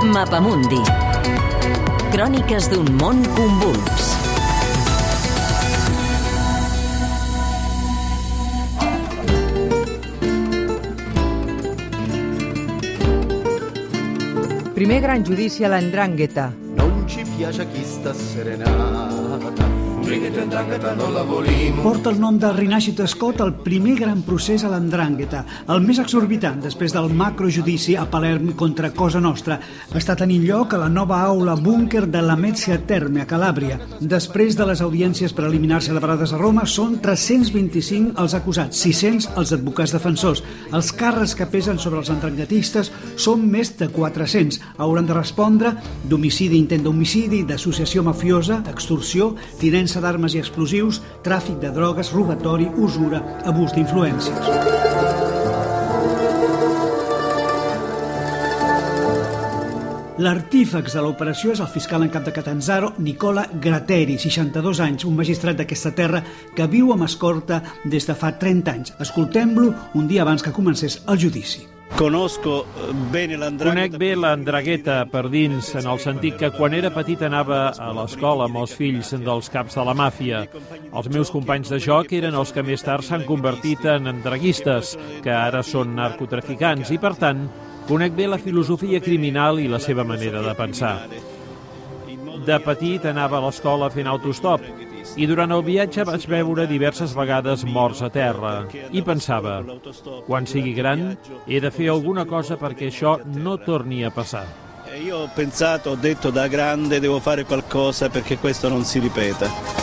Mapamundi. Cròniques d'un món convuls. Primer gran judici a l'Andrangheta. Non piace chi sta serenata. Porta el nom de Rinascit Scott el primer gran procés a l'Andrangheta, el més exorbitant després del macrojudici a Palerm contra Cosa Nostra. Està tenint lloc a la nova aula búnquer de la Metzia Terme, a Calàbria. Després de les audiències preliminars celebrades a Roma, són 325 els acusats, 600 els advocats defensors. Els càrrecs que pesen sobre els andranguetistes són més de 400. Hauran de respondre d'homicidi, intent d'homicidi, d'associació mafiosa, extorsió, tinença d'armes i explosius, tràfic de drogues, robatori, usura, abús d'influències. L'artífex de l'operació és el fiscal en cap de Catanzaro, Nicola Grateri, 62 anys, un magistrat d'aquesta terra que viu amb escorta des de fa 30 anys. Escoltem-lo un dia abans que comencés el judici. Conosco bene l'Andrangheta. Conec bé l'Andrangheta per dins, en el sentit que quan era petit anava a l'escola amb els fills dels caps de la màfia. Els meus companys de joc eren els que més tard s'han convertit en andraguistes, que ara són narcotraficants, i per tant conec bé la filosofia criminal i la seva manera de pensar. De petit anava a l'escola fent autostop i durant el viatge vaig veure diverses vegades morts a terra i pensava, quan sigui gran he de fer alguna cosa perquè això no torni a passar. E io ho pensato, ho detto da grande devo fare qualcosa perché questo non si ripeta.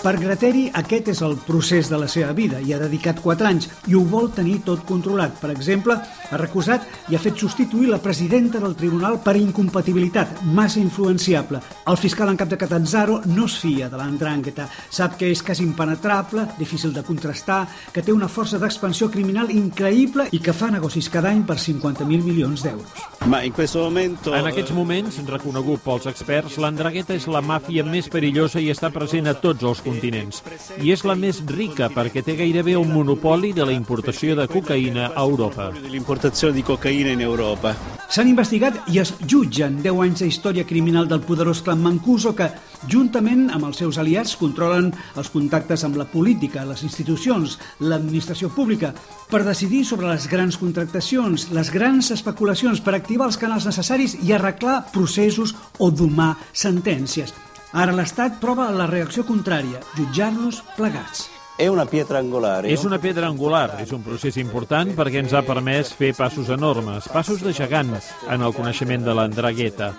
Per Grateri, aquest és el procés de la seva vida i ha dedicat 4 anys i ho vol tenir tot controlat. Per exemple, ha recusat i ha fet substituir la presidenta del tribunal per incompatibilitat, massa influenciable. El fiscal en cap de Catanzaro no es fia de l'Andrangheta. Sap que és quasi impenetrable, difícil de contrastar, que té una força d'expansió criminal increïble i que fa negocis cada any per 50.000 milions d'euros. Ma in questo momento... En aquests moments, reconegut pels experts, l'Andrangheta és la màfia més perillosa i està present a tots els continents. I és la més rica perquè té gairebé un monopoli de la importació de cocaïna a Europa. L'importazione di cocaïna in Europa. S'han investigat i es jutgen 10 anys de història criminal del poderós clan Mancuso que, juntament amb els seus aliats, controlen els contactes amb la política, les institucions, l'administració pública, per decidir sobre les grans contractacions, les grans especulacions, per activar els canals necessaris i arreglar processos o domar sentències. Ara l'Estat prova la reacció contrària, jutjar-los plegats. È una pietra angolare. És una pedra angular, és un procés important perquè ens ha permès fer passos enormes, passos de gegant en el coneixement de l'Andrangheta.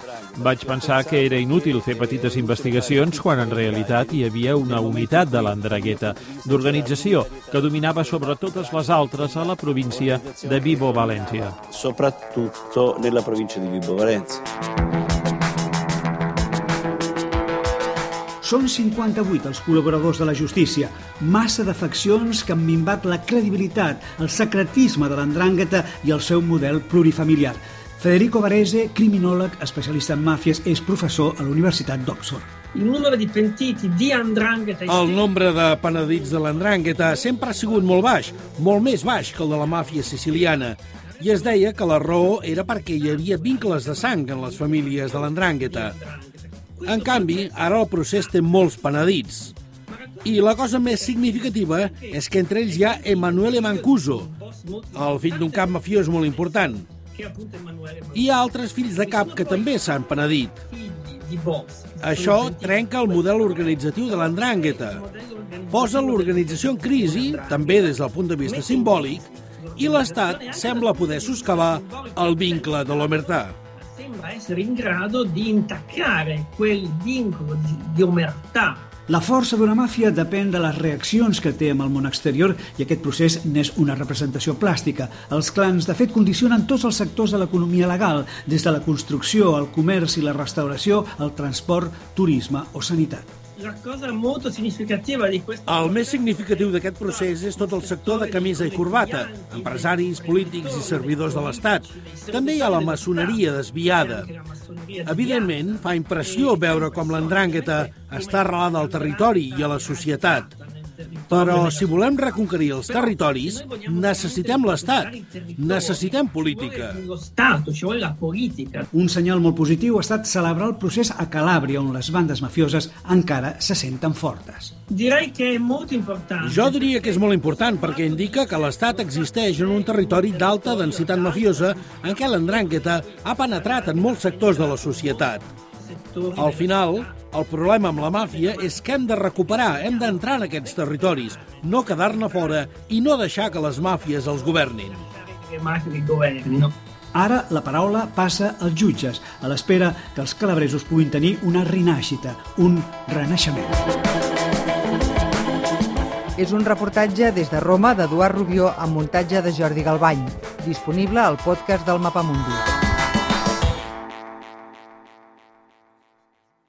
Vaig pensar que era inútil fer petites investigacions quan en realitat hi havia una unitat de l'Andrangheta, d'organització, que dominava sobre totes les altres a la província de Vibo València. Soprattutto nella provincia di Vibo Valenza. Són 58 els col·laboradors de la justícia, massa de faccions que han minvat la credibilitat, el secretisme de l'Andrangheta i el seu model plurifamiliar. Federico Varese, criminòleg, especialista en màfies, és professor a la Universitat d'Oxford. Il numero di pentiti di Andrangheta El nombre de penedits de l'Andrangheta sempre ha sigut molt baix, molt més baix que el de la màfia siciliana. I es deia que la raó era perquè hi havia vincles de sang en les famílies de l'Andrangheta. En canvi, ara el procés té molts penedits. I la cosa més significativa és que entre ells hi ha Emanuele Mancuso, el fill d'un cap mafiós molt important. Hi ha altres fills de cap que també s'han penedit. Això trenca el model organitzatiu de l'Andrangheta. Posa l'organització en crisi, també des del punt de vista simbòlic, i l'Estat sembla poder soscavar el vincle de l'omertà. Sembra essere in grado di intaccare quel vincolo di, di omertà La força d'una màfia depèn de les reaccions que té amb el món exterior i aquest procés n'és una representació plàstica. Els clans, de fet, condicionen tots els sectors de l'economia legal, des de la construcció, el comerç i la restauració, el transport, turisme o sanitat. La cosa molto significativa di questo El més significatiu d'aquest procés és tot el sector de camisa i corbata, empresaris, polítics i servidors de l'Estat. També hi ha la maçoneria desviada. Evidentment, fa impressió veure com l'Andrangheta està arrelada al territori i a la societat. Però si volem reconquerir els territoris, necessitem l'Estat, necessitem política. Un senyal molt positiu ha estat celebrar el procés a Calàbria, on les bandes mafioses encara se senten fortes. Direi che è molto importante. Jo diria que és molt important perquè indica que l'Estat existeix en un territori d'alta densitat mafiosa en què l'andràngueta ha penetrat en molts sectors de la societat. Al final, el problema amb la màfia és que hem de recuperar, hem d'entrar en aquests territoris, no quedar-ne fora i no deixar que les màfies els governin. Ara la paraula passa als jutges, a l'espera que els calabresos puguin tenir una rinàixita, un renaixement. És un reportatge des de Roma d'Eduard Rubió amb muntatge de Jordi Galbany, disponible al podcast del Mapamundi.